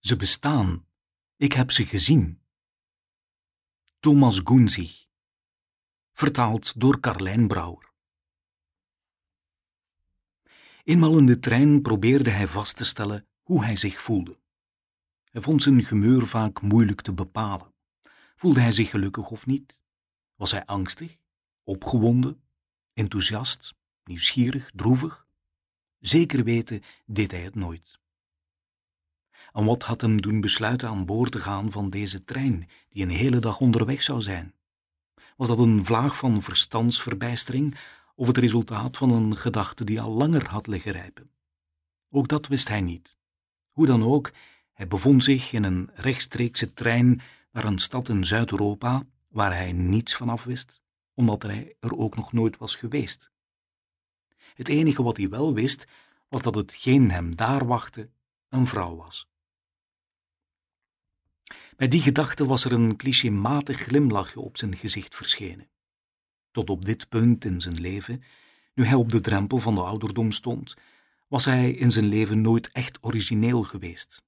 Ze bestaan. Ik heb ze gezien. Thomas Gunzig. Vertaald door Carlijn Brouwer. Eenmaal in de trein probeerde hij vast te stellen hoe hij zich voelde. Hij vond zijn humeur vaak moeilijk te bepalen. Voelde hij zich gelukkig of niet? Was hij angstig, opgewonden, enthousiast, nieuwsgierig, droevig? Zeker weten deed hij het nooit. En wat had hem doen besluiten aan boord te gaan van deze trein, die een hele dag onderweg zou zijn? Was dat een vlaag van verstandsverbijstering of het resultaat van een gedachte die al langer had liggen rijpen? Ook dat wist hij niet. Hoe dan ook, hij bevond zich in een rechtstreekse trein naar een stad in Zuid-Europa waar hij niets van af wist, omdat hij er ook nog nooit was geweest. Het enige wat hij wel wist, was dat hetgeen hem daar wachtte een vrouw was. Bij die gedachte was er een clichématig glimlachje op zijn gezicht verschenen. Tot op dit punt in zijn leven, nu hij op de drempel van de ouderdom stond, was hij in zijn leven nooit echt origineel geweest.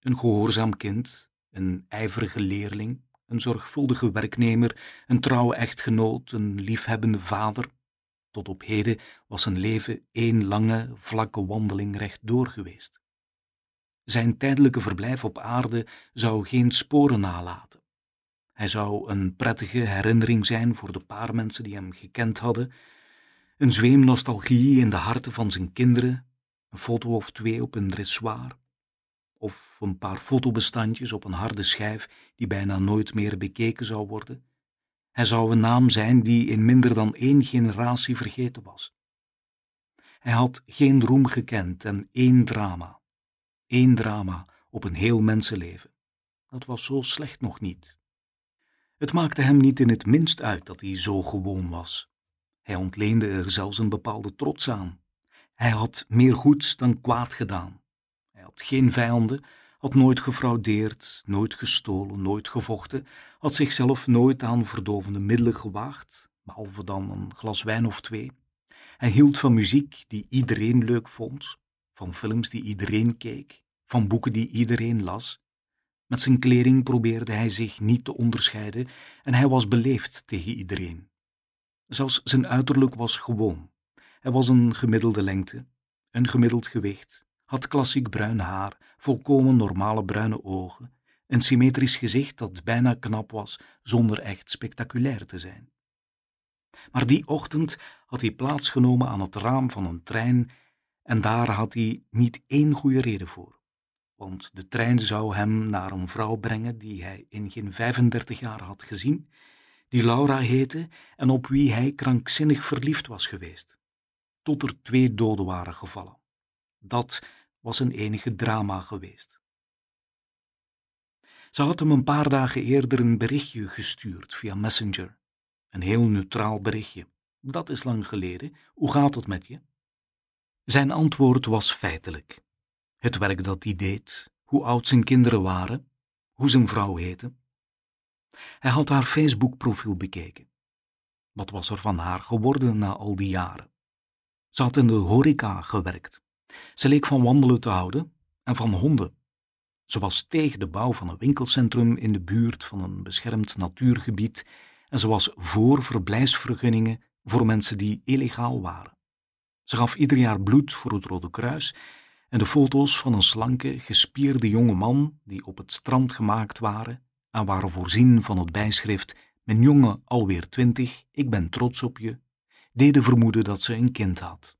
Een gehoorzaam kind, een ijverige leerling, een zorgvuldige werknemer, een trouwe echtgenoot, een liefhebbende vader. Tot op heden was zijn leven één lange, vlakke wandeling rechtdoor geweest. Zijn tijdelijke verblijf op aarde zou geen sporen nalaten. Hij zou een prettige herinnering zijn voor de paar mensen die hem gekend hadden, een zweem nostalgie in de harten van zijn kinderen, een foto of twee op een dressoir, of een paar fotobestandjes op een harde schijf die bijna nooit meer bekeken zou worden. Hij zou een naam zijn die in minder dan één generatie vergeten was. Hij had geen roem gekend en één drama. Eén drama op een heel mensenleven. Dat was zo slecht nog niet. Het maakte hem niet in het minst uit dat hij zo gewoon was. Hij ontleende er zelfs een bepaalde trots aan. Hij had meer goeds dan kwaad gedaan. Hij had geen vijanden, had nooit gefraudeerd, nooit gestolen, nooit gevochten, had zichzelf nooit aan verdovende middelen gewaagd, behalve dan een glas wijn of twee. Hij hield van muziek die iedereen leuk vond, van films die iedereen keek, van boeken die iedereen las. Met zijn kleding probeerde hij zich niet te onderscheiden en hij was beleefd tegen iedereen. Zelfs zijn uiterlijk was gewoon. Hij was een gemiddelde lengte, een gemiddeld gewicht, had klassiek bruin haar, volkomen normale bruine ogen, een symmetrisch gezicht dat bijna knap was zonder echt spectaculair te zijn. Maar die ochtend had hij plaatsgenomen aan het raam van een trein en daar had hij niet één goede reden voor. Want de trein zou hem naar een vrouw brengen die hij in geen 35 jaar had gezien, die Laura heette en op wie hij krankzinnig verliefd was geweest, tot er twee doden waren gevallen. Dat was een enige drama geweest. Ze had hem een paar dagen eerder een berichtje gestuurd via Messenger. Een heel neutraal berichtje. Dat is lang geleden. Hoe gaat het met je? Zijn antwoord was feitelijk. Het werk dat hij deed, hoe oud zijn kinderen waren, hoe zijn vrouw heette. Hij had haar Facebook-profiel bekeken. Wat was er van haar geworden na al die jaren? Ze had in de horeca gewerkt. Ze leek van wandelen te houden en van honden. Ze was tegen de bouw van een winkelcentrum in de buurt van een beschermd natuurgebied en ze was voor verblijfsvergunningen voor mensen die illegaal waren. Ze gaf ieder jaar bloed voor het Rode Kruis en de foto's van een slanke, gespierde jonge man die op het strand gemaakt waren en waren voorzien van het bijschrift Mijn jongen alweer twintig, ik ben trots op je, deden vermoeden dat ze een kind had.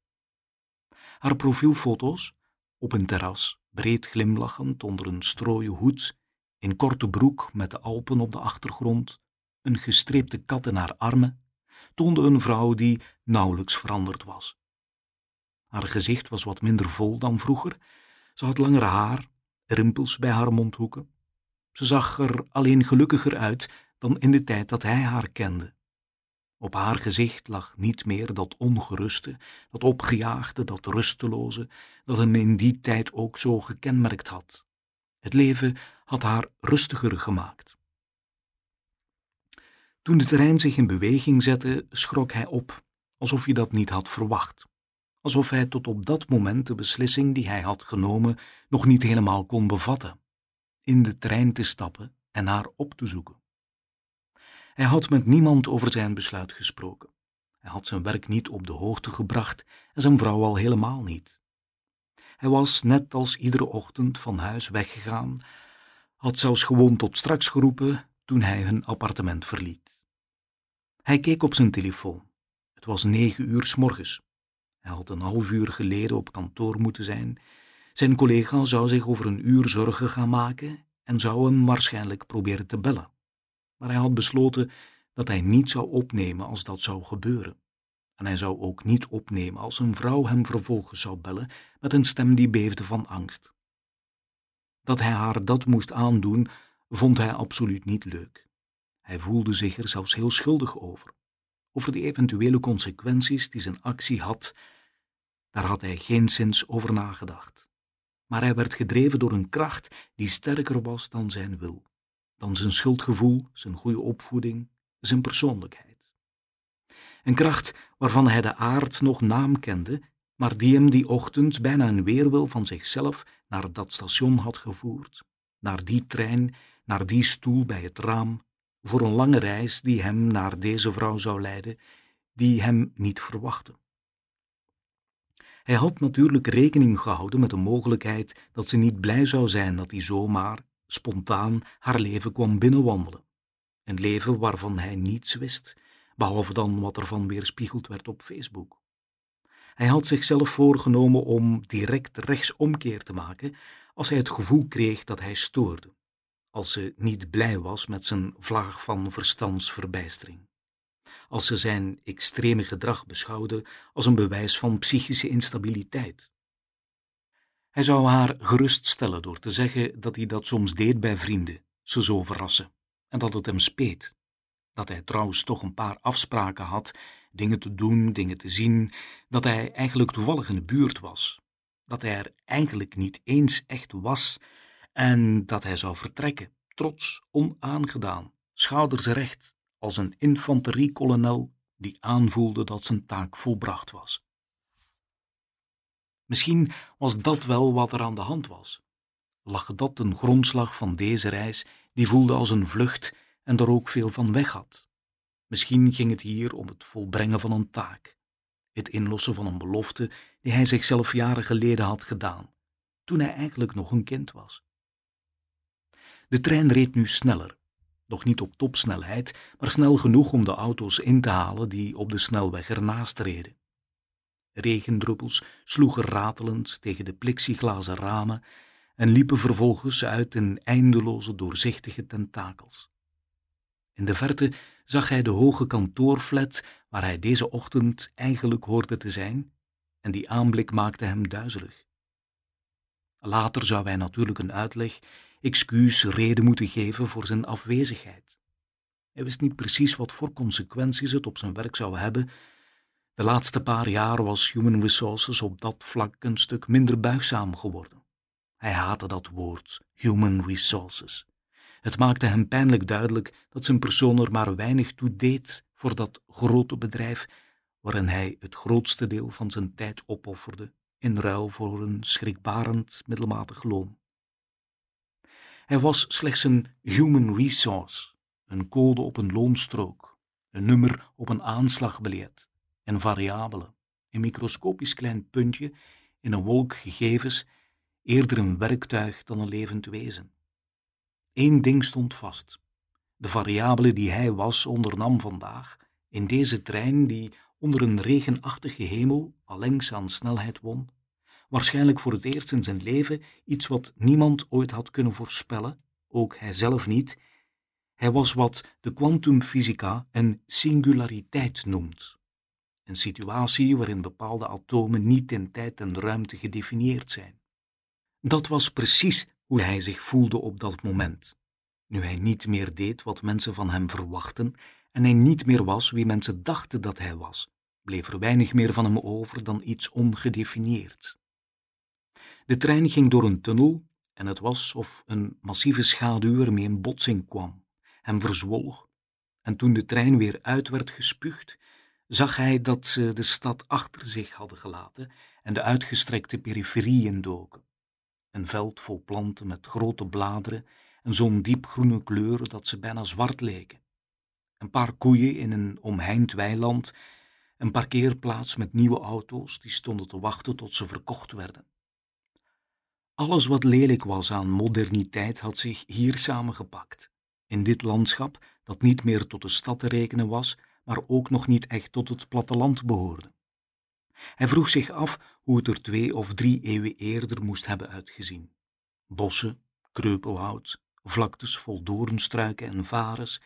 Haar profielfoto's, op een terras, breed glimlachend onder een strooien hoed, in korte broek met de Alpen op de achtergrond, een gestreepte kat in haar armen, toonden een vrouw die nauwelijks veranderd was. Haar gezicht was wat minder vol dan vroeger. Ze had langer haar, rimpels bij haar mondhoeken. Ze zag er alleen gelukkiger uit dan in de tijd dat hij haar kende. Op haar gezicht lag niet meer dat ongeruste, dat opgejaagde, dat rusteloze, dat hem in die tijd ook zo gekenmerkt had. Het leven had haar rustiger gemaakt. Toen de trein zich in beweging zette, schrok hij op, alsof hij dat niet had verwacht alsof hij tot op dat moment de beslissing die hij had genomen nog niet helemaal kon bevatten. in de trein te stappen en haar op te zoeken. Hij had met niemand over zijn besluit gesproken. Hij had zijn werk niet op de hoogte gebracht en zijn vrouw al helemaal niet. Hij was net als iedere ochtend van huis weggegaan, had zelfs gewoon tot straks geroepen toen hij hun appartement verliet. Hij keek op zijn telefoon. Het was negen uur s morgens. Hij had een half uur geleden op kantoor moeten zijn. Zijn collega zou zich over een uur zorgen gaan maken en zou hem waarschijnlijk proberen te bellen. Maar hij had besloten dat hij niet zou opnemen als dat zou gebeuren. En hij zou ook niet opnemen als een vrouw hem vervolgens zou bellen met een stem die beefde van angst. Dat hij haar dat moest aandoen, vond hij absoluut niet leuk. Hij voelde zich er zelfs heel schuldig over. Over de eventuele consequenties die zijn actie had, daar had hij geen zins over nagedacht. Maar hij werd gedreven door een kracht die sterker was dan zijn wil, dan zijn schuldgevoel, zijn goede opvoeding, zijn persoonlijkheid. Een kracht waarvan hij de aard nog naam kende, maar die hem die ochtend bijna een weerwil van zichzelf naar dat station had gevoerd, naar die trein, naar die stoel bij het raam, voor een lange reis die hem naar deze vrouw zou leiden, die hem niet verwachtte. Hij had natuurlijk rekening gehouden met de mogelijkheid dat ze niet blij zou zijn dat hij zomaar, spontaan, haar leven kwam binnenwandelen. Een leven waarvan hij niets wist, behalve dan wat er van weerspiegeld werd op Facebook. Hij had zichzelf voorgenomen om direct rechtsomkeer te maken als hij het gevoel kreeg dat hij stoorde, als ze niet blij was met zijn vlaag van verstandsverbijstering, als ze zijn extreme gedrag beschouwde als een bewijs van psychische instabiliteit. Hij zou haar geruststellen door te zeggen dat hij dat soms deed bij vrienden, ze zo verrassen, en dat het hem speet dat hij trouwens toch een paar afspraken had, dingen te doen, dingen te zien, dat hij eigenlijk toevallig in de buurt was, dat hij er eigenlijk niet eens echt was en dat hij zou vertrekken, trots, onaangedaan, schouders recht, als een infanteriekolonel die aanvoelde dat zijn taak volbracht was. Misschien was dat wel wat er aan de hand was. Lag dat een grondslag van deze reis, die voelde als een vlucht en er ook veel van weg had. Misschien ging het hier om het volbrengen van een taak, het inlossen van een belofte die hij zichzelf jaren geleden had gedaan, toen hij eigenlijk nog een kind was. De trein reed nu sneller, nog niet op topsnelheid, maar snel genoeg om de auto's in te halen die op de snelweg ernaast reden. Regendruppels sloegen ratelend tegen de plexiglazen ramen en liepen vervolgens uit in eindeloze doorzichtige tentakels. In de verte zag hij de hoge kantoorflat waar hij deze ochtend eigenlijk hoorde te zijn, en die aanblik maakte hem duizelig. Later zou hij natuurlijk een uitleg, excuus, reden moeten geven voor zijn afwezigheid. Hij wist niet precies wat voor consequenties het op zijn werk zou hebben. De laatste paar jaar was Human Resources op dat vlak een stuk minder buigzaam geworden. Hij haatte dat woord, Human Resources. Het maakte hem pijnlijk duidelijk dat zijn persoon er maar weinig toe deed voor dat grote bedrijf waarin hij het grootste deel van zijn tijd opofferde in ruil voor een schrikbarend middelmatig loon. Hij was slechts een human resource, een code op een loonstrook, een nummer op een aanslagbiljet, een variabele, een microscopisch klein puntje in een wolk gegevens, eerder een werktuig dan een levend wezen. Eén ding stond vast. De variabele die hij was ondernam vandaag, in deze trein die onder een regenachtige hemel allengs aan snelheid won, waarschijnlijk voor het eerst in zijn leven iets wat niemand ooit had kunnen voorspellen, ook hij zelf niet. Hij was wat de kwantumfysica een singulariteit noemt. Een situatie waarin bepaalde atomen niet in tijd en ruimte gedefinieerd zijn. Dat was precies hoe hij zich voelde op dat moment. Nu hij niet meer deed wat mensen van hem verwachten en hij niet meer was wie mensen dachten dat hij was, bleef er weinig meer van hem over dan iets ongedefinieerd. De trein ging door een tunnel en het was of een massieve schaduw ermee in botsing kwam, hem verzwolg. En toen de trein weer uit werd gespuugd, zag hij dat ze de stad achter zich hadden gelaten en de uitgestrekte periferieën doken Een veld vol planten met grote bladeren en zo'n diepgroene kleur dat ze bijna zwart leken. Een paar koeien in een omheind weiland, een parkeerplaats met nieuwe auto's die stonden te wachten tot ze verkocht werden. Alles wat lelijk was aan moderniteit had zich hier samengepakt, in dit landschap dat niet meer tot de stad te rekenen was, maar ook nog niet echt tot het platteland behoorde. Hij vroeg zich af hoe het er twee of drie eeuwen eerder moest hebben uitgezien. Bossen, kreupelhout, vlaktes vol doornstruiken en varens,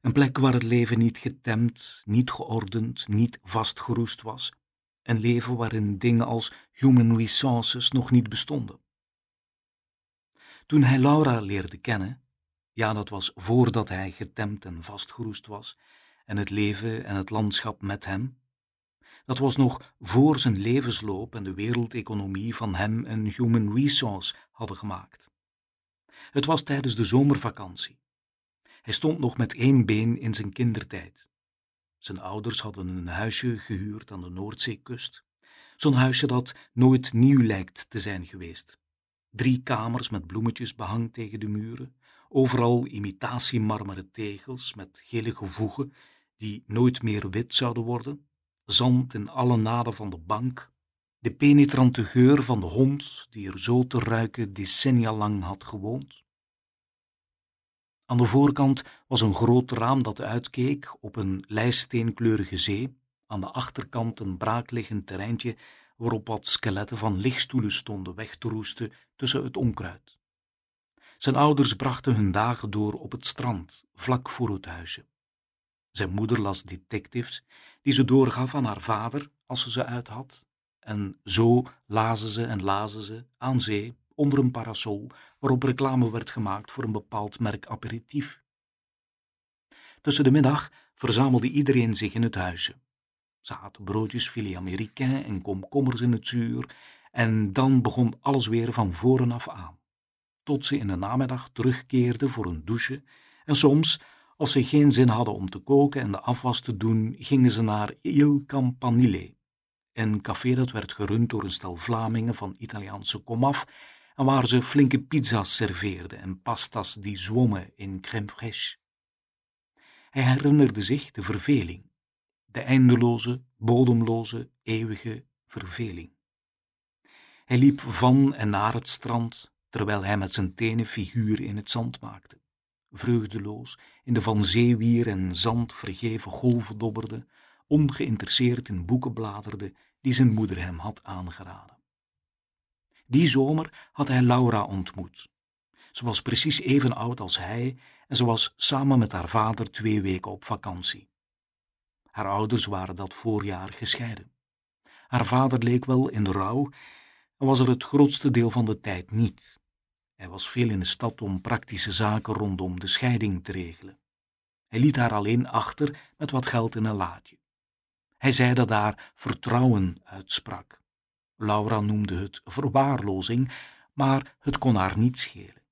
een plek waar het leven niet getemd, niet geordend, niet vastgeroest was, een leven waarin dingen als human resources nog niet bestonden. Toen hij Laura leerde kennen, ja, dat was voordat hij getemd en vastgeroest was, en het leven en het landschap met hem, dat was nog voor zijn levensloop en de wereldeconomie van hem een human resource hadden gemaakt. Het was tijdens de zomervakantie. Hij stond nog met één been in zijn kindertijd. Zijn ouders hadden een huisje gehuurd aan de Noordzeekust. Zo'n huisje dat nooit nieuw lijkt te zijn geweest. Drie kamers met bloemetjes behang tegen de muren, overal imitatiemarmeren tegels met gele voegen die nooit meer wit zouden worden, zand in alle naden van de bank, de penetrante geur van de hond die er zo te ruiken decennia lang had gewoond. Aan de voorkant was een groot raam dat uitkeek op een lijststeenkleurige zee, aan de achterkant een braakliggend terreintje waarop wat skeletten van lichtstoelen stonden weg te roesten tussen het onkruid. Zijn ouders brachten hun dagen door op het strand, vlak voor het huisje. Zijn moeder las detectives die ze doorgaf aan haar vader als ze ze uit had. En zo lazen ze en lazen ze aan zee onder een parasol waarop reclame werd gemaakt voor een bepaald merk aperitief. Tussen de middag verzamelde iedereen zich in het huisje. Ze aten broodjes filet américain en komkommers in het zuur en dan begon alles weer van voren af aan. Tot ze in de namiddag terugkeerden voor een douche en soms als ze geen zin hadden om te koken en de afwas te doen, gingen ze naar Il Campanile, een café dat werd gerund door een stel Vlamingen van Italiaanse komaf en waar ze flinke pizza's serveerden en pasta's die zwommen in crème fraîche. Hij herinnerde zich de verveling, de eindeloze, bodemloze, eeuwige verveling. Hij liep van en naar het strand, terwijl hij met zijn tenen figuren in het zand maakte vreugdeloos, in de van zeewier en zand vergeven golven dobberde, ongeïnteresseerd in boeken bladerde die zijn moeder hem had aangeraden. Die zomer had hij Laura ontmoet. Ze was precies even oud als hij en ze was samen met haar vader twee weken op vakantie. Haar ouders waren dat voorjaar gescheiden. Haar vader leek wel in de rouw en was er het grootste deel van de tijd niet. Hij was veel in de stad om praktische zaken rondom de scheiding te regelen. Hij liet haar alleen achter met wat geld in een laadje. Hij zei dat daar vertrouwen uitsprak. Laura noemde het verwaarlozing, maar het kon haar niet schelen.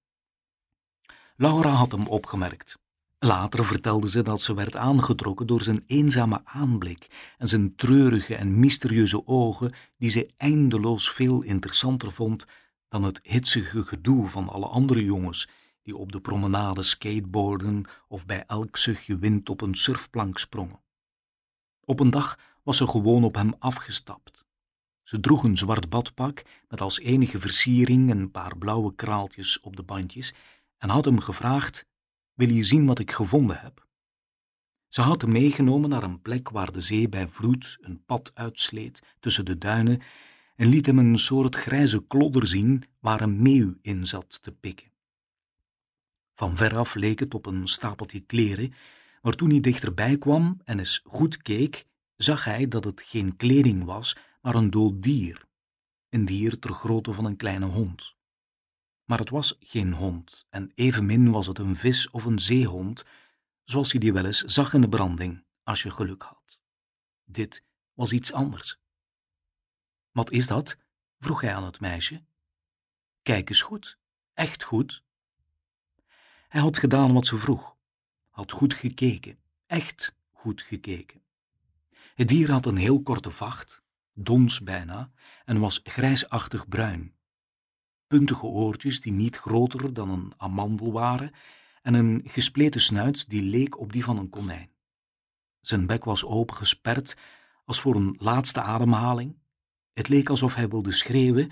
Laura had hem opgemerkt. Later vertelde ze dat ze werd aangetrokken door zijn eenzame aanblik en zijn treurige en mysterieuze ogen, die ze eindeloos veel interessanter vond dan het hitsige gedoe van alle andere jongens die op de promenade skateboarden of bij elk zuchtje wind op een surfplank sprongen. Op een dag was ze gewoon op hem afgestapt. Ze droeg een zwart badpak met als enige versiering een paar blauwe kraaltjes op de bandjes en had hem gevraagd: Wil je zien wat ik gevonden heb? Ze had hem meegenomen naar een plek waar de zee bij vloed een pad uitsleet tussen de duinen en liet hem een soort grijze klodder zien waar een meeuw in zat te pikken. Van veraf leek het op een stapeltje kleren, maar toen hij dichterbij kwam en eens goed keek, zag hij dat het geen kleding was, maar een dood dier. Een dier ter grootte van een kleine hond. Maar het was geen hond, en evenmin was het een vis of een zeehond, zoals je die wel eens zag in de branding, als je geluk had. Dit was iets anders. Wat is dat? vroeg hij aan het meisje. Kijk eens goed, echt goed. Hij had gedaan wat ze vroeg, had goed gekeken, echt goed gekeken. Het dier had een heel korte vacht, dons bijna, en was grijsachtig bruin. Puntige oortjes die niet groter dan een amandel waren en een gespleten snuit die leek op die van een konijn. Zijn bek was opengesperd als voor een laatste ademhaling. Het leek alsof hij wilde schreeuwen,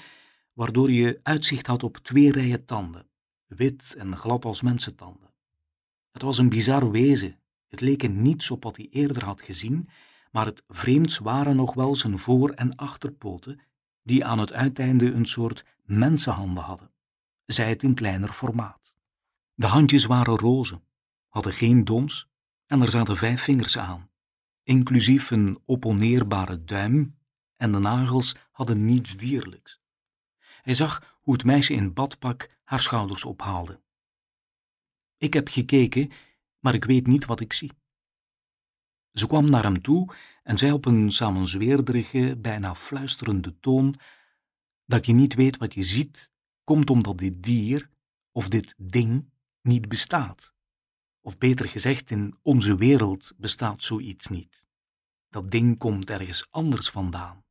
waardoor je uitzicht had op twee rijen tanden, wit en glad als mensentanden. Het was een bizar wezen. Het leek er niets op wat hij eerder had gezien, maar het vreemds waren nog wel zijn voor- en achterpoten, die aan het uiteinde een soort mensenhanden hadden, zij het in kleiner formaat. De handjes waren roze, hadden geen dons en er zaten vijf vingers aan, inclusief een opponeerbare duim en de nagels hadden niets dierlijks. Hij zag hoe het meisje in badpak haar schouders ophaalde. Ik heb gekeken, maar ik weet niet wat ik zie. Ze kwam naar hem toe en zei op een samenzweerderige, bijna fluisterende toon dat je niet weet wat je ziet, komt omdat dit dier, of dit ding, niet bestaat. Of beter gezegd, in onze wereld bestaat zoiets niet. Dat ding komt ergens anders vandaan.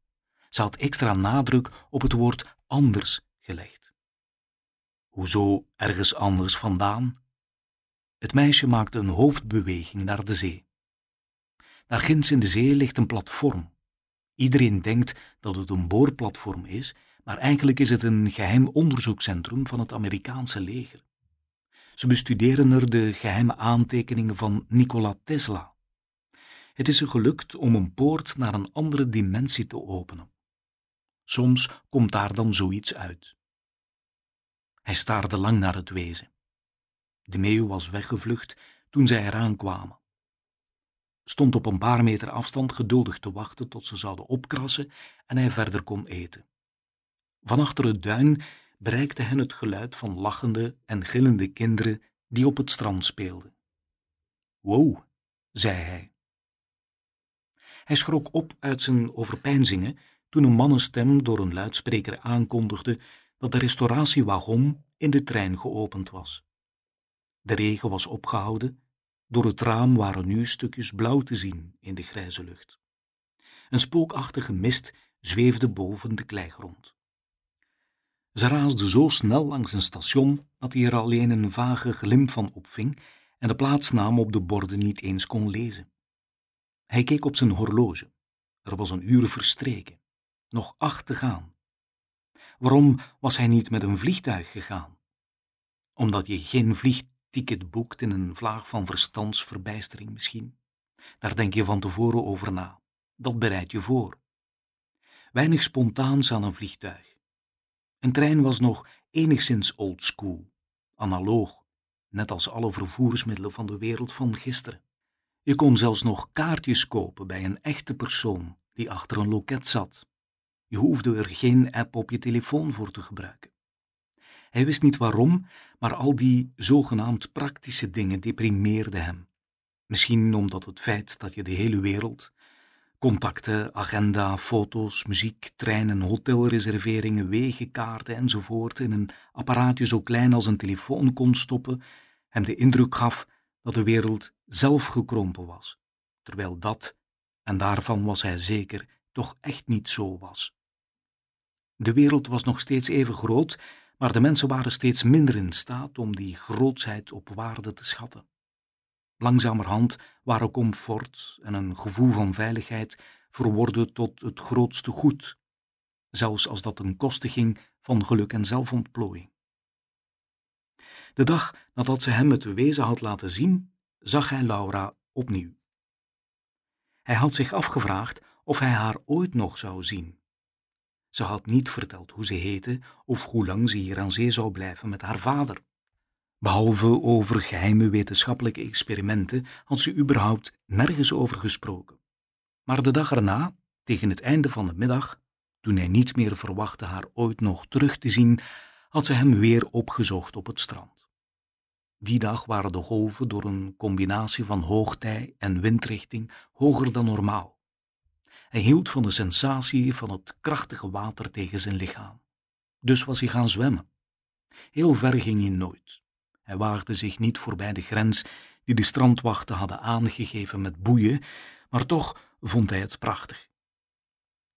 Ze had extra nadruk op het woord anders gelegd. Hoezo ergens anders vandaan? Het meisje maakte een hoofdbeweging naar de zee. Daar ginds in de zee ligt een platform. Iedereen denkt dat het een boorplatform is, maar eigenlijk is het een geheim onderzoekscentrum van het Amerikaanse leger. Ze bestuderen er de geheime aantekeningen van Nikola Tesla. Het is er gelukt om een poort naar een andere dimensie te openen. Soms komt daar dan zoiets uit. Hij staarde lang naar het wezen. De meeuw was weggevlucht toen zij eraan kwamen. Stond op een paar meter afstand geduldig te wachten tot ze zouden opkrassen en hij verder kon eten. Van achter het duin bereikte hen het geluid van lachende en gillende kinderen die op het strand speelden. Wow, zei hij. Hij schrok op uit zijn overpeinzingen toen een mannenstem door een luidspreker aankondigde dat de restauratiewagon in de trein geopend was. De regen was opgehouden, door het raam waren nu stukjes blauw te zien in de grijze lucht. Een spookachtige mist zweefde boven de kleigrond. Ze raasde zo snel langs een station dat hij er alleen een vage glimp van opving en de plaatsnaam op de borden niet eens kon lezen. Hij keek op zijn horloge. Er was een uur verstreken. Nog acht te gaan. Waarom was hij niet met een vliegtuig gegaan? Omdat je geen vliegticket boekt in een vlaag van verstandsverbijstering misschien. Daar denk je van tevoren over na. Dat bereid je voor. Weinig spontaans aan een vliegtuig. Een trein was nog enigszins old school, analoog, net als alle vervoersmiddelen van de wereld van gisteren. Je kon zelfs nog kaartjes kopen bij een echte persoon die achter een loket zat. Je hoefde er geen app op je telefoon voor te gebruiken. Hij wist niet waarom, maar al die zogenaamd praktische dingen deprimeerden hem. Misschien omdat het feit dat je de hele wereld, contacten, agenda, foto's, muziek, treinen, hotelreserveringen, wegenkaarten enzovoort in een apparaatje zo klein als een telefoon kon stoppen, hem de indruk gaf dat de wereld zelf gekrompen was, terwijl dat, en daarvan was hij zeker, toch echt niet zo was. De wereld was nog steeds even groot, maar de mensen waren steeds minder in staat om die grootsheid op waarde te schatten. Langzamerhand waren comfort en een gevoel van veiligheid verworden tot het grootste goed, zelfs als dat ten koste ging van geluk en zelfontplooiing. De dag nadat ze hem het wezen had laten zien, zag hij Laura opnieuw. Hij had zich afgevraagd of hij haar ooit nog zou zien. Ze had niet verteld hoe ze heette of hoe lang ze hier aan zee zou blijven met haar vader. Behalve over geheime wetenschappelijke experimenten had ze überhaupt nergens over gesproken. Maar de dag erna, tegen het einde van de middag, toen hij niet meer verwachtte haar ooit nog terug te zien, had ze hem weer opgezocht op het strand. Die dag waren de golven door een combinatie van hoogtij en windrichting hoger dan normaal. Hij hield van de sensatie van het krachtige water tegen zijn lichaam. Dus was hij gaan zwemmen. Heel ver ging hij nooit. Hij waagde zich niet voorbij de grens die de strandwachten hadden aangegeven met boeien, maar toch vond hij het prachtig.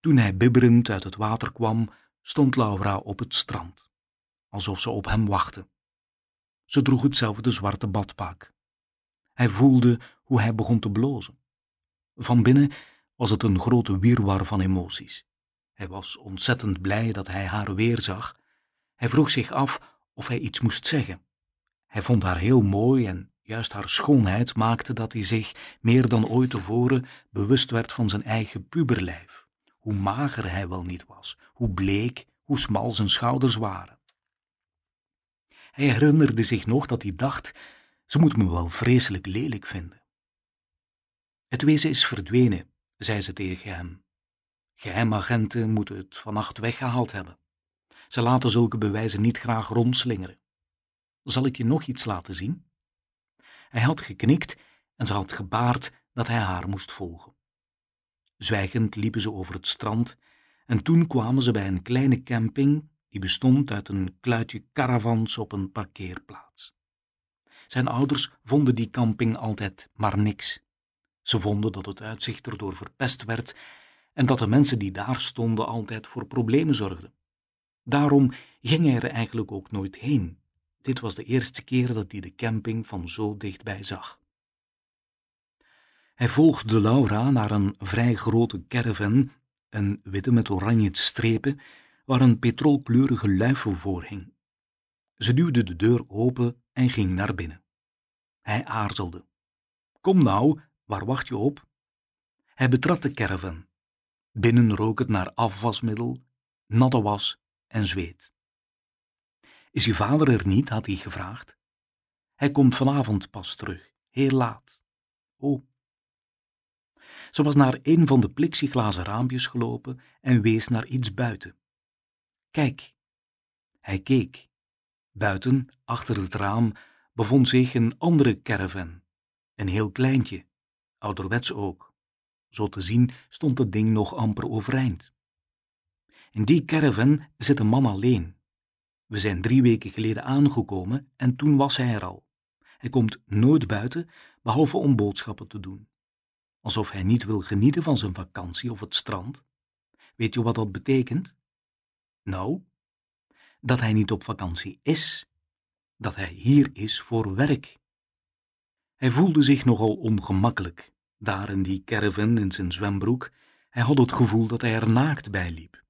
Toen hij bibberend uit het water kwam, stond Laura op het strand. alsof ze op hem wachtte. Ze droeg hetzelfde zwarte badpak. Hij voelde hoe hij begon te blozen. Van binnen was het een grote wirwar van emoties. Hij was ontzettend blij dat hij haar weer zag. Hij vroeg zich af of hij iets moest zeggen. Hij vond haar heel mooi en juist haar schoonheid maakte dat hij zich meer dan ooit tevoren bewust werd van zijn eigen puberlijf. Hoe mager hij wel niet was, hoe bleek, hoe smal zijn schouders waren. Hij herinnerde zich nog dat hij dacht: ze moet me wel vreselijk lelijk vinden. Het wezen is verdwenen, zei ze tegen hem. Geheimagenten moeten het vannacht weggehaald hebben. Ze laten zulke bewijzen niet graag rondslingeren. Zal ik je nog iets laten zien? Hij had geknikt en ze had gebaard dat hij haar moest volgen. Zwijgend liepen ze over het strand en toen kwamen ze bij een kleine camping die bestond uit een kluitje caravans op een parkeerplaats. Zijn ouders vonden die camping altijd maar niks. Ze vonden dat het uitzicht erdoor verpest werd en dat de mensen die daar stonden altijd voor problemen zorgden. Daarom ging hij er eigenlijk ook nooit heen. Dit was de eerste keer dat hij de camping van zo dichtbij zag. Hij volgde Laura naar een vrij grote caravan, een witte met oranje strepen, waar een petrolkleurige luifel voor hing. Ze duwde de deur open en ging naar binnen. Hij aarzelde. Kom nou, waar wacht je op? Hij betrad de caravan. Binnen rook het naar afwasmiddel, natte was en zweet. Is je vader er niet? had hij gevraagd. Hij komt vanavond pas terug, heel laat. Oh. Ze was naar een van de plexiglazen raampjes gelopen en wees naar iets buiten. Kijk. Hij keek. Buiten, achter het raam, bevond zich een andere caravan. Een heel kleintje, ouderwets ook. Zo te zien stond het ding nog amper overeind. In die caravan zit een man alleen. We zijn drie weken geleden aangekomen en toen was hij er al. Hij komt nooit buiten, behalve om boodschappen te doen. Alsof hij niet wil genieten van zijn vakantie of het strand. Weet je wat dat betekent? Nou, dat hij niet op vakantie is, dat hij hier is voor werk. Hij voelde zich nogal ongemakkelijk, daar in die caravan in zijn zwembroek. Hij had het gevoel dat hij er naakt bij liep.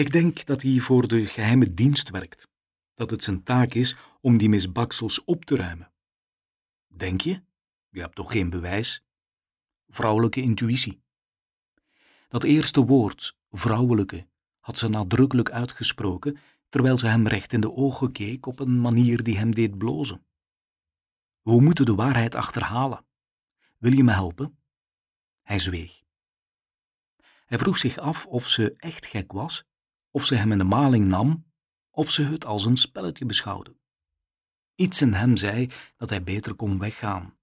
Ik denk dat hij voor de geheime dienst werkt, dat het zijn taak is om die misbaksels op te ruimen. Denk je? Je hebt toch geen bewijs? Vrouwelijke intuïtie. Dat eerste woord, vrouwelijke, had ze nadrukkelijk uitgesproken terwijl ze hem recht in de ogen keek op een manier die hem deed blozen. We moeten de waarheid achterhalen. Wil je me helpen? Hij zweeg. Hij vroeg zich af of ze echt gek was of ze hem in de maling nam, of ze het als een spelletje beschouwde. Iets in hem zei dat hij beter kon weggaan.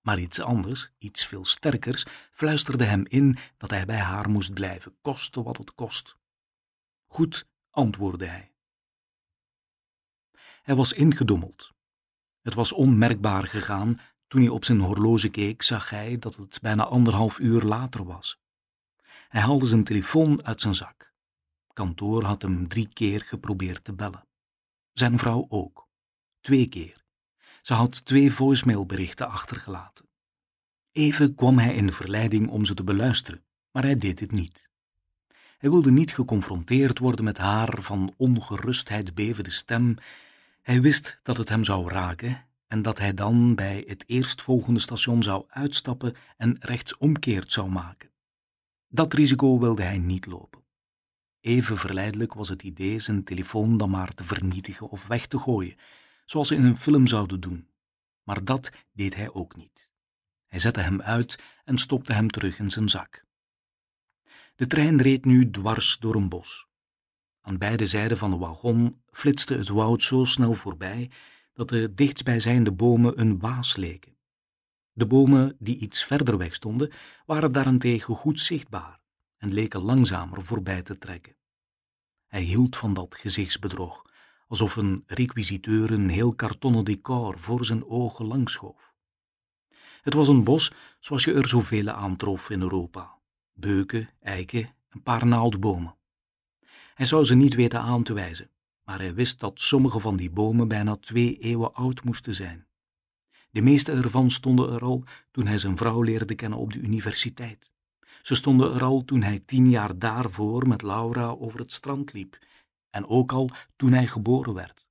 Maar iets anders, iets veel sterkers, fluisterde hem in dat hij bij haar moest blijven, koste wat het kost. Goed, antwoordde hij. Hij was ingedommeld. Het was onmerkbaar gegaan. Toen hij op zijn horloge keek, zag hij dat het bijna anderhalf uur later was. Hij haalde zijn telefoon uit zijn zak kantoor had hem drie keer geprobeerd te bellen. Zijn vrouw ook. Twee keer. Ze had twee voicemailberichten achtergelaten. Even kwam hij in de verleiding om ze te beluisteren, maar hij deed het niet. Hij wilde niet geconfronteerd worden met haar van ongerustheid bevende stem. Hij wist dat het hem zou raken en dat hij dan bij het eerstvolgende station zou uitstappen en rechtsomkeerd zou maken. Dat risico wilde hij niet lopen. Even verleidelijk was het idee zijn telefoon dan maar te vernietigen of weg te gooien, zoals ze in een film zouden doen. Maar dat deed hij ook niet. Hij zette hem uit en stopte hem terug in zijn zak. De trein reed nu dwars door een bos. Aan beide zijden van de wagon flitste het woud zo snel voorbij dat de dichtstbijzijnde bomen een waas leken. De bomen die iets verder weg stonden, waren daarentegen goed zichtbaar en leken langzamer voorbij te trekken. Hij hield van dat gezichtsbedrog, alsof een requisiteur een heel kartonnen decor voor zijn ogen langschoof. Het was een bos zoals je er zoveel aantrof in Europa: beuken, eiken, een paar naaldbomen. Hij zou ze niet weten aan te wijzen. maar hij wist dat sommige van die bomen bijna twee eeuwen oud moesten zijn. De meeste ervan stonden er al toen hij zijn vrouw leerde kennen op de universiteit. Ze stonden er al toen hij tien jaar daarvoor met Laura over het strand liep, en ook al toen hij geboren werd.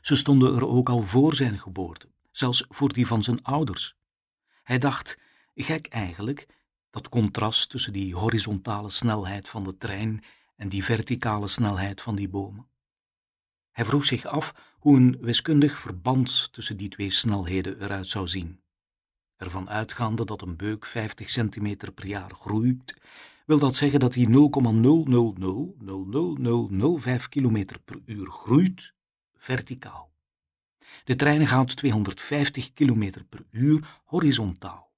Ze stonden er ook al voor zijn geboorte, zelfs voor die van zijn ouders. Hij dacht, gek eigenlijk, dat contrast tussen die horizontale snelheid van de trein en die verticale snelheid van die bomen. Hij vroeg zich af hoe een wiskundig verband tussen die twee snelheden eruit zou zien. Ervan uitgaande dat een beuk 50 centimeter per jaar groeit, wil dat zeggen dat hij 0,0000005 km per uur groeit verticaal. De trein gaat 250 km per uur horizontaal.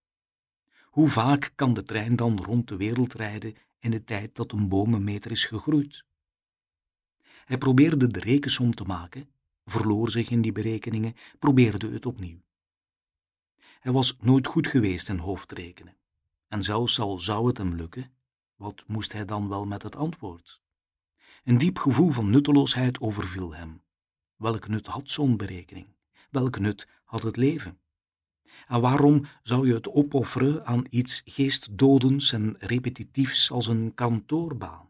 Hoe vaak kan de trein dan rond de wereld rijden in de tijd dat een boom een meter is gegroeid? Hij probeerde de rekensom te maken, verloor zich in die berekeningen, probeerde het opnieuw. Hij was nooit goed geweest in hoofdrekenen. En zelfs al zou het hem lukken, wat moest hij dan wel met het antwoord? Een diep gevoel van nutteloosheid overviel hem. Welk nut had zo'n berekening? Welk nut had het leven? En waarom zou je het opofferen aan iets geestdodends en repetitiefs als een kantoorbaan?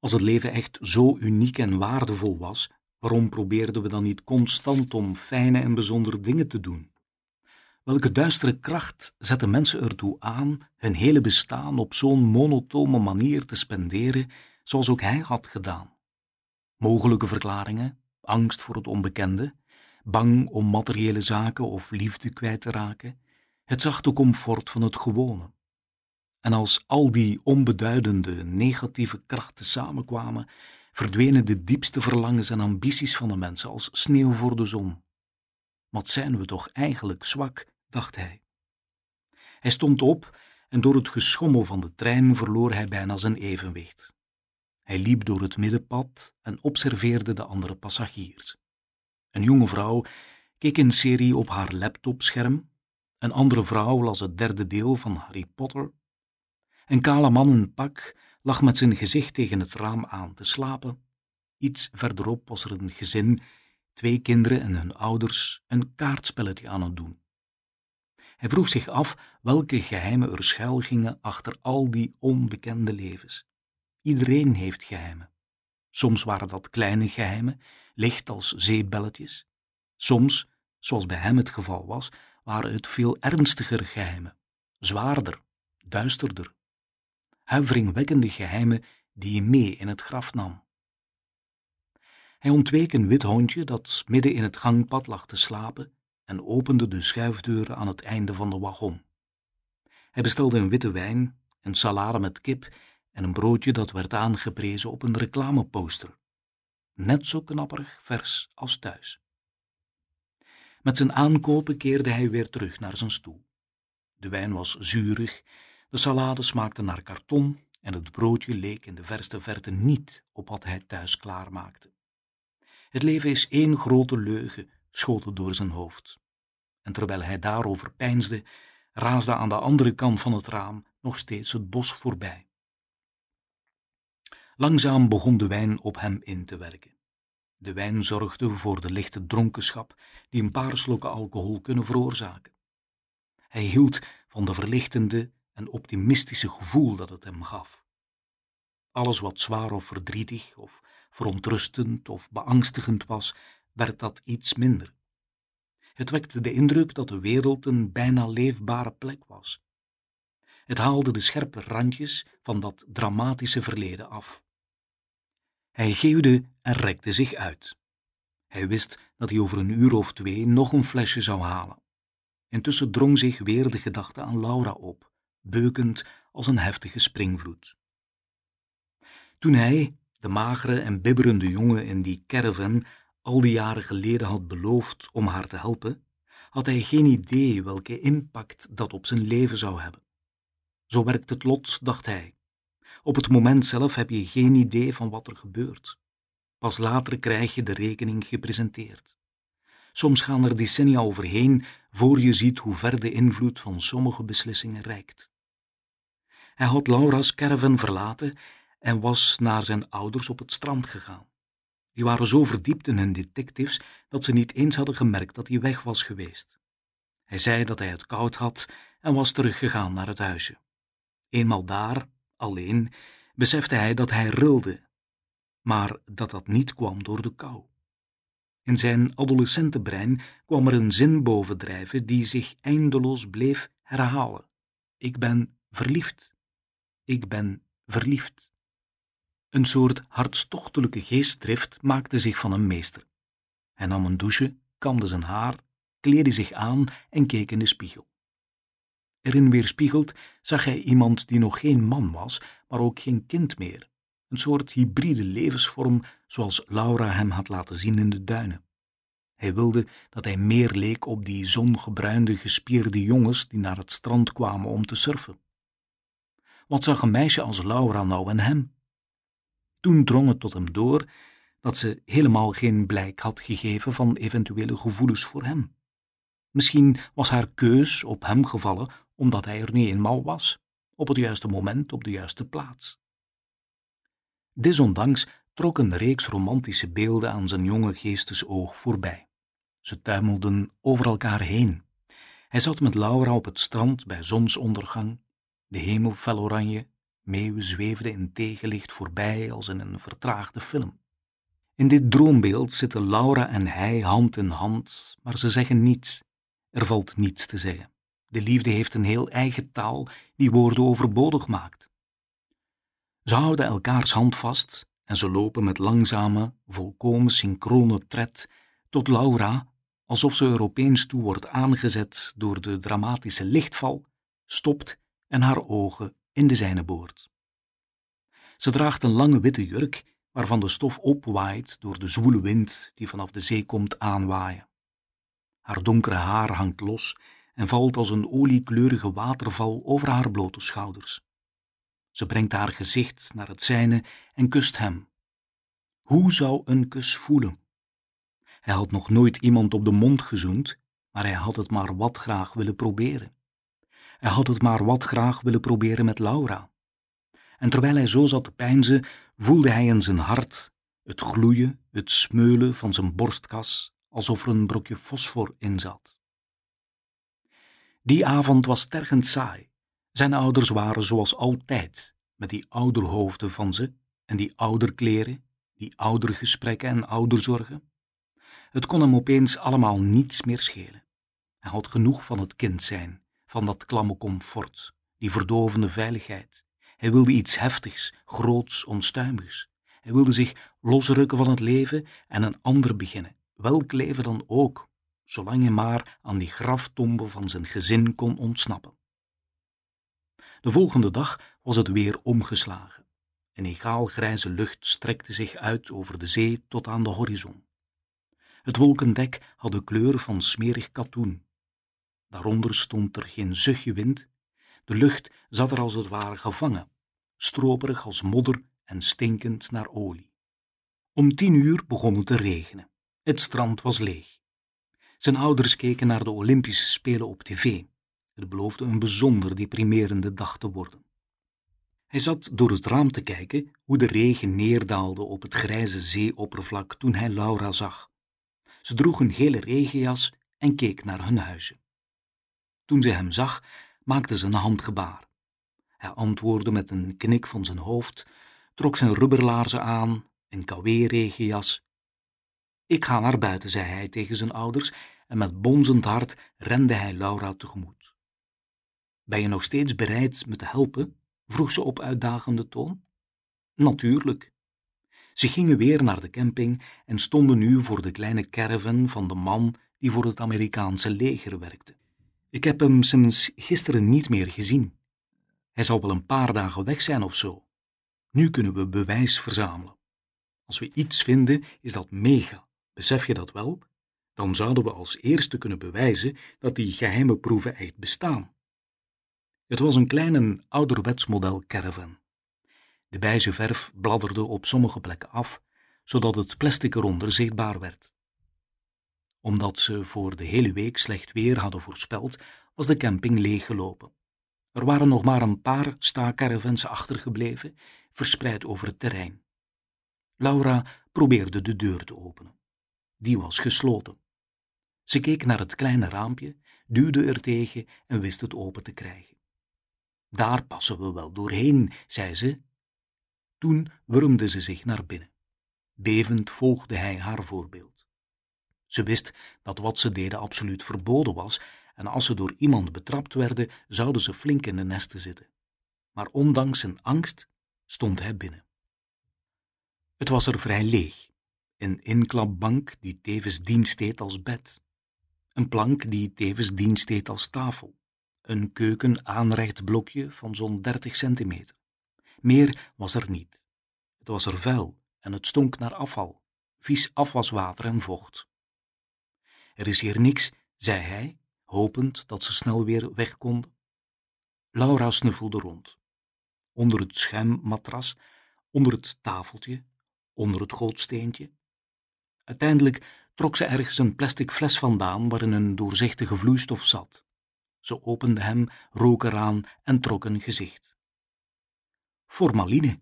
Als het leven echt zo uniek en waardevol was, waarom probeerden we dan niet constant om fijne en bijzondere dingen te doen? Welke duistere kracht zette mensen ertoe aan hun hele bestaan op zo'n monotone manier te spenderen, zoals ook hij had gedaan? Mogelijke verklaringen, angst voor het onbekende, bang om materiële zaken of liefde kwijt te raken, het zachte comfort van het gewone. En als al die onbeduidende, negatieve krachten samenkwamen, verdwenen de diepste verlangens en ambities van de mensen als sneeuw voor de zon. Wat zijn we toch eigenlijk zwak, dacht hij. Hij stond op en door het geschommel van de trein verloor hij bijna zijn evenwicht. Hij liep door het middenpad en observeerde de andere passagiers. Een jonge vrouw keek een serie op haar laptopscherm. Een andere vrouw las het derde deel van Harry Potter. Een kale man in pak lag met zijn gezicht tegen het raam aan te slapen. Iets verderop was er een gezin, twee kinderen en hun ouders, een kaartspelletje aan het doen. Hij vroeg zich af welke geheimen er schuil gingen achter al die onbekende levens. Iedereen heeft geheimen. Soms waren dat kleine geheimen, licht als zeebelletjes. Soms, zoals bij hem het geval was, waren het veel ernstiger geheimen, zwaarder, duisterder. Huiveringwekkende geheimen die je mee in het graf nam. Hij ontweek een wit hondje dat midden in het gangpad lag te slapen en opende de schuifdeuren aan het einde van de wagon. Hij bestelde een witte wijn, een salade met kip en een broodje dat werd aangeprezen op een reclameposter. Net zo knapperig vers als thuis. Met zijn aankopen keerde hij weer terug naar zijn stoel. De wijn was zuurig, de salade smaakte naar karton en het broodje leek in de verste verte niet op wat hij thuis klaarmaakte. Het leven is één grote leugen, schoot door zijn hoofd. En terwijl hij daarover peinsde, raasde aan de andere kant van het raam nog steeds het bos voorbij. Langzaam begon de wijn op hem in te werken. De wijn zorgde voor de lichte dronkenschap die een paar slokken alcohol kunnen veroorzaken. Hij hield van de verlichtende en optimistische gevoel dat het hem gaf. Alles wat zwaar of verdrietig of verontrustend of beangstigend was, werd dat iets minder. Het wekte de indruk dat de wereld een bijna leefbare plek was. Het haalde de scherpe randjes van dat dramatische verleden af. Hij geeuwde en rekte zich uit. Hij wist dat hij over een uur of twee nog een flesje zou halen. Intussen drong zich weer de gedachte aan Laura op, beukend als een heftige springvloed. Toen hij, de magere en bibberende jongen in die caravan, al die jaren geleden had beloofd om haar te helpen, had hij geen idee welke impact dat op zijn leven zou hebben. Zo werkt het lot, dacht hij. Op het moment zelf heb je geen idee van wat er gebeurt. Pas later krijg je de rekening gepresenteerd. Soms gaan er decennia overheen voor je ziet hoe ver de invloed van sommige beslissingen reikt. Hij had Laura's caravan verlaten en was naar zijn ouders op het strand gegaan. Die waren zo verdiept in hun detectives dat ze niet eens hadden gemerkt dat hij weg was geweest. Hij zei dat hij het koud had en was teruggegaan naar het huisje. Eenmaal daar, alleen, besefte hij dat hij rilde, maar dat dat niet kwam door de kou. In zijn adolescentenbrein kwam er een zin bovendrijven die zich eindeloos bleef herhalen. Ik ben verliefd. Ik ben verliefd. Een soort hartstochtelijke geestdrift maakte zich van hem meester. Hij nam een douche, kamde zijn haar, kleedde zich aan en keek in de spiegel. Erin weerspiegeld zag hij iemand die nog geen man was, maar ook geen kind meer. Een soort hybride levensvorm zoals Laura hem had laten zien in de duinen. Hij wilde dat hij meer leek op die zongebruinde, gespierde jongens die naar het strand kwamen om te surfen. Wat zag een meisje als Laura nou in hem? Toen drong het tot hem door dat ze helemaal geen blijk had gegeven van eventuele gevoelens voor hem. Misschien was haar keus op hem gevallen omdat hij er nu eenmaal was, op het juiste moment, op de juiste plaats. Desondanks trok een reeks romantische beelden aan zijn jonge geestesoog voorbij. Ze tuimelden over elkaar heen. Hij zat met Laura op het strand bij zonsondergang, de hemel fel oranje, meeuwen zweefden in tegenlicht voorbij als in een vertraagde film. In dit droombeeld zitten Laura en hij hand in hand, maar ze zeggen niets. Er valt niets te zeggen. De liefde heeft een heel eigen taal die woorden overbodig maakt. Ze houden elkaars hand vast en ze lopen met langzame, volkomen synchrone tred tot Laura, alsof ze er opeens toe wordt aangezet door de dramatische lichtval, stopt en haar ogen in de zijne boort. Ze draagt een lange witte jurk waarvan de stof opwaait door de zwoele wind die vanaf de zee komt aanwaaien. Haar donkere haar hangt los en valt als een oliekleurige waterval over haar blote schouders. Ze brengt haar gezicht naar het zijne en kust hem. Hoe zou een kus voelen? Hij had nog nooit iemand op de mond gezoend, maar hij had het maar wat graag willen proberen. Hij had het maar wat graag willen proberen met Laura. En terwijl hij zo zat te peinzen, voelde hij in zijn hart het gloeien, het smeulen van zijn borstkas, alsof er een brokje fosfor in zat. Die avond was tergend saai. Zijn ouders waren zoals altijd, met die ouderhoofden van ze en die ouderkleren, die oudergesprekken en ouderzorgen. Het kon hem opeens allemaal niets meer schelen. Hij had genoeg van het kind zijn, van dat klamme comfort, die verdovende veiligheid. Hij wilde iets heftigs, groots, onstuimigs. Hij wilde zich losrukken van het leven en een ander beginnen, welk leven dan ook, zolang hij maar aan die graftombe van zijn gezin kon ontsnappen. De volgende dag was het weer omgeslagen. Een egaal grijze lucht strekte zich uit over de zee tot aan de horizon. Het wolkendek had de kleur van smerig katoen. Daaronder stond er geen zuchtje wind. De lucht zat er als het ware gevangen, stroperig als modder en stinkend naar olie. Om tien uur begon het te regenen. Het strand was leeg. Zijn ouders keken naar de Olympische Spelen op tv. Het beloofde een bijzonder deprimerende dag te worden. Hij zat door het raam te kijken hoe de regen neerdaalde op het grijze zeeoppervlak toen hij Laura zag. Ze droeg een gele regenjas en keek naar hun huisje. Toen ze hem zag, maakte ze een handgebaar. Hij antwoordde met een knik van zijn hoofd, trok zijn rubberlaarzen aan, een kawee-regenjas. Ik ga naar buiten, zei hij tegen zijn ouders, en met bonzend hart rende hij Laura tegemoet. Ben je nog steeds bereid me te helpen? vroeg ze op uitdagende toon. Natuurlijk. Ze gingen weer naar de camping en stonden nu voor de kleine caravan van de man die voor het Amerikaanse leger werkte. Ik heb hem sinds gisteren niet meer gezien. Hij zal wel een paar dagen weg zijn of zo. Nu kunnen we bewijs verzamelen. Als we iets vinden, is dat mega. Besef je dat wel? Dan zouden we als eerste kunnen bewijzen dat die geheime proeven echt bestaan. Het was een klein ouderwets model caravan. De beige verf bladderde op sommige plekken af, zodat het plastic eronder zichtbaar werd. Omdat ze voor de hele week slecht weer hadden voorspeld, was de camping leeggelopen. Er waren nog maar een paar staacaravans achtergebleven, verspreid over het terrein. Laura probeerde de deur te openen. Die was gesloten. Ze keek naar het kleine raampje, duwde er tegen en wist het open te krijgen. Daar passen we wel doorheen, zei ze. Toen wurmde ze zich naar binnen. Bevend volgde hij haar voorbeeld. Ze wist dat wat ze deden absoluut verboden was, en als ze door iemand betrapt werden, zouden ze flink in de nesten zitten. Maar ondanks zijn angst stond hij binnen. Het was er vrij leeg. Een inklapbank die tevens dienst deed als bed. Een plank die tevens dienst deed als tafel. Een keuken aanrecht blokje van zo'n 30 centimeter. Meer was er niet. Het was er vuil en het stonk naar afval, vies afwaswater en vocht. Er is hier niks, zei hij, hopend dat ze snel weer weg konden. Laura snuffelde rond. Onder het schuimmatras, onder het tafeltje, onder het gootsteentje. Uiteindelijk trok ze ergens een plastic fles vandaan waarin een doorzichtige vloeistof zat. Ze opende hem, rook eraan en trok een gezicht. Formaline.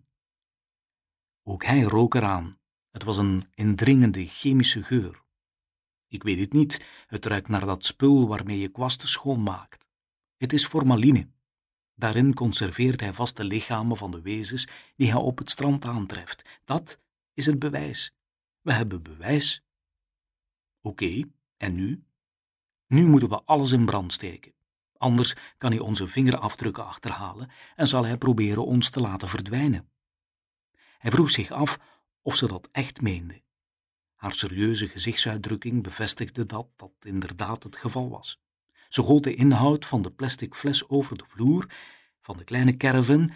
Ook hij rook eraan. Het was een indringende chemische geur. Ik weet het niet, het ruikt naar dat spul waarmee je kwasten schoonmaakt. Het is formaline. Daarin conserveert hij vast de lichamen van de wezens die hij op het strand aantreft. Dat is het bewijs. We hebben bewijs. Oké, en nu? Nu moeten we alles in brand steken. Anders kan hij onze vingerafdrukken achterhalen en zal hij proberen ons te laten verdwijnen. Hij vroeg zich af of ze dat echt meende. Haar serieuze gezichtsuitdrukking bevestigde dat dat inderdaad het geval was. Ze goot de inhoud van de plastic fles over de vloer van de kleine caravan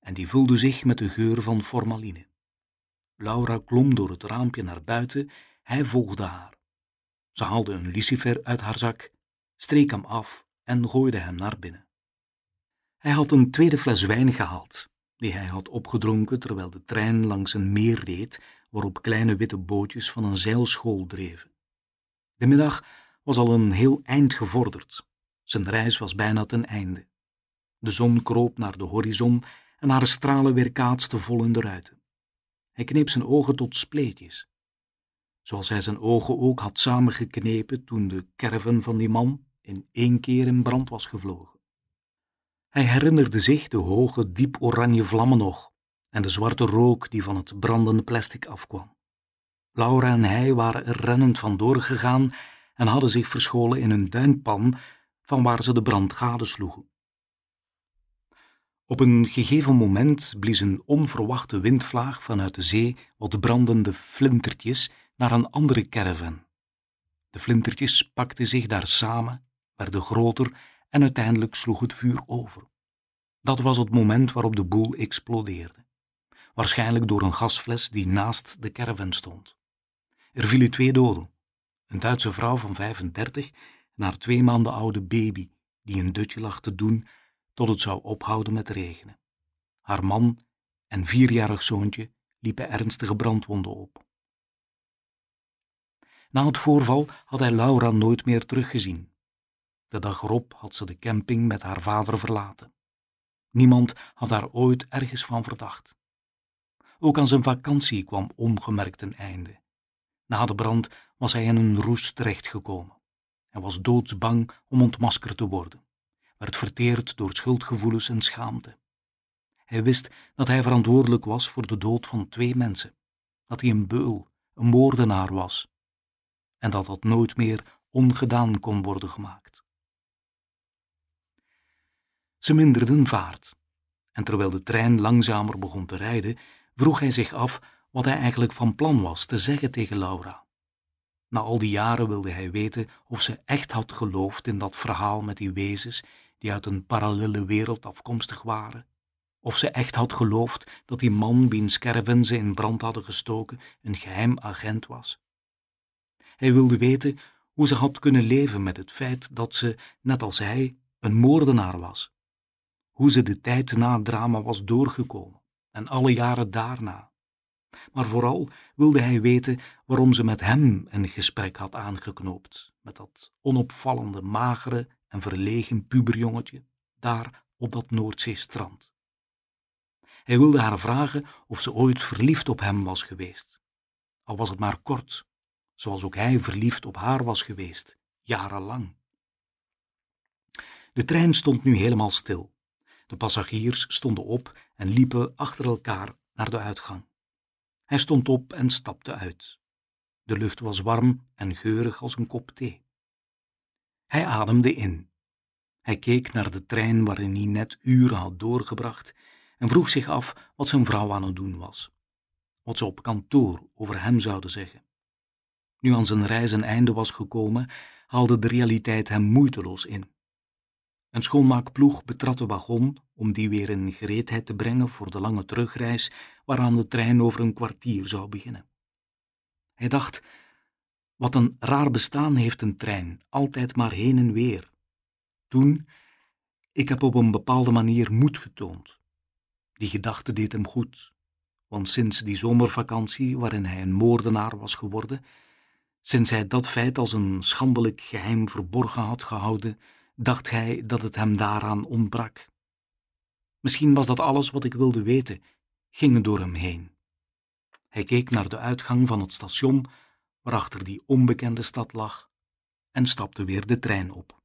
en die vulde zich met de geur van formaline. Laura klom door het raampje naar buiten, hij volgde haar. Ze haalde een lucifer uit haar zak, streek hem af en gooide hem naar binnen. Hij had een tweede fles wijn gehaald, die hij had opgedronken terwijl de trein langs een meer reed waarop kleine witte bootjes van een zeilschool dreven. De middag was al een heel eind gevorderd. Zijn reis was bijna ten einde. De zon kroop naar de horizon en haar stralen weerkaatsten vol in de ruiten. Hij kneep zijn ogen tot spleetjes. Zoals hij zijn ogen ook had samengeknepen toen de caravan van die man in één keer in brand was gevlogen. Hij herinnerde zich de hoge, diep oranje vlammen nog en de zwarte rook die van het brandende plastic afkwam. Laura en hij waren er rennend vandoor gegaan en hadden zich verscholen in een duinpan van waar ze de brand gadesloegen. Op een gegeven moment blies een onverwachte windvlaag vanuit de zee wat brandende flintertjes naar een andere caravan. De flintertjes pakten zich daar samen, werden groter en uiteindelijk sloeg het vuur over. Dat was het moment waarop de boel explodeerde. Waarschijnlijk door een gasfles die naast de caravan stond. Er vielen twee doden. Een Duitse vrouw van 35 en haar twee maanden oude baby, die een dutje lag te doen tot het zou ophouden met regenen. Haar man en vierjarig zoontje liepen ernstige brandwonden op. Na het voorval had hij Laura nooit meer teruggezien. De dag erop had ze de camping met haar vader verlaten. Niemand had haar ooit ergens van verdacht. Ook aan zijn vakantie kwam ongemerkt een einde. Na de brand was hij in een roes terechtgekomen. Hij was doodsbang om ontmaskerd te worden, werd verteerd door schuldgevoelens en schaamte. Hij wist dat hij verantwoordelijk was voor de dood van twee mensen, dat hij een beul, een moordenaar was, en dat dat nooit meer ongedaan kon worden gemaakt. Ze minderden vaart, en terwijl de trein langzamer begon te rijden, vroeg hij zich af wat hij eigenlijk van plan was te zeggen tegen Laura. Na al die jaren wilde hij weten of ze echt had geloofd in dat verhaal met die wezens die uit een parallele wereld afkomstig waren. Of ze echt had geloofd dat die man wiens caravan ze in brand hadden gestoken een geheim agent was. Hij wilde weten hoe ze had kunnen leven met het feit dat ze, net als hij, een moordenaar was. Hoe ze de tijd na het drama was doorgekomen en alle jaren daarna. Maar vooral wilde hij weten waarom ze met hem een gesprek had aangeknoopt, met dat onopvallende, magere en verlegen puberjongetje, daar op dat Noordzeestrand. Hij wilde haar vragen of ze ooit verliefd op hem was geweest. Al was het maar kort, zoals ook hij verliefd op haar was geweest, jarenlang. De trein stond nu helemaal stil. De passagiers stonden op en liepen achter elkaar naar de uitgang. Hij stond op en stapte uit. De lucht was warm en geurig als een kop thee. Hij ademde in. Hij keek naar de trein waarin hij net uren had doorgebracht en vroeg zich af wat zijn vrouw aan het doen was. Wat ze op kantoor over hem zouden zeggen. Nu aan zijn reis een einde was gekomen, haalde de realiteit hem moeiteloos in. Een schoonmaakploeg betrad de wagon om die weer in gereedheid te brengen voor de lange terugreis waaraan de trein over een kwartier zou beginnen. Hij dacht, wat een raar bestaan heeft een trein, altijd maar heen en weer. Toen, ik heb op een bepaalde manier moed getoond. Die gedachte deed hem goed, want sinds die zomervakantie waarin hij een moordenaar was geworden, sinds hij dat feit als een schandelijk geheim verborgen had gehouden, dacht hij dat het hem daaraan ontbrak. Misschien was dat alles wat ik wilde weten, ging door hem heen. Hij keek naar de uitgang van het station waarachter die onbekende stad lag en stapte weer de trein op.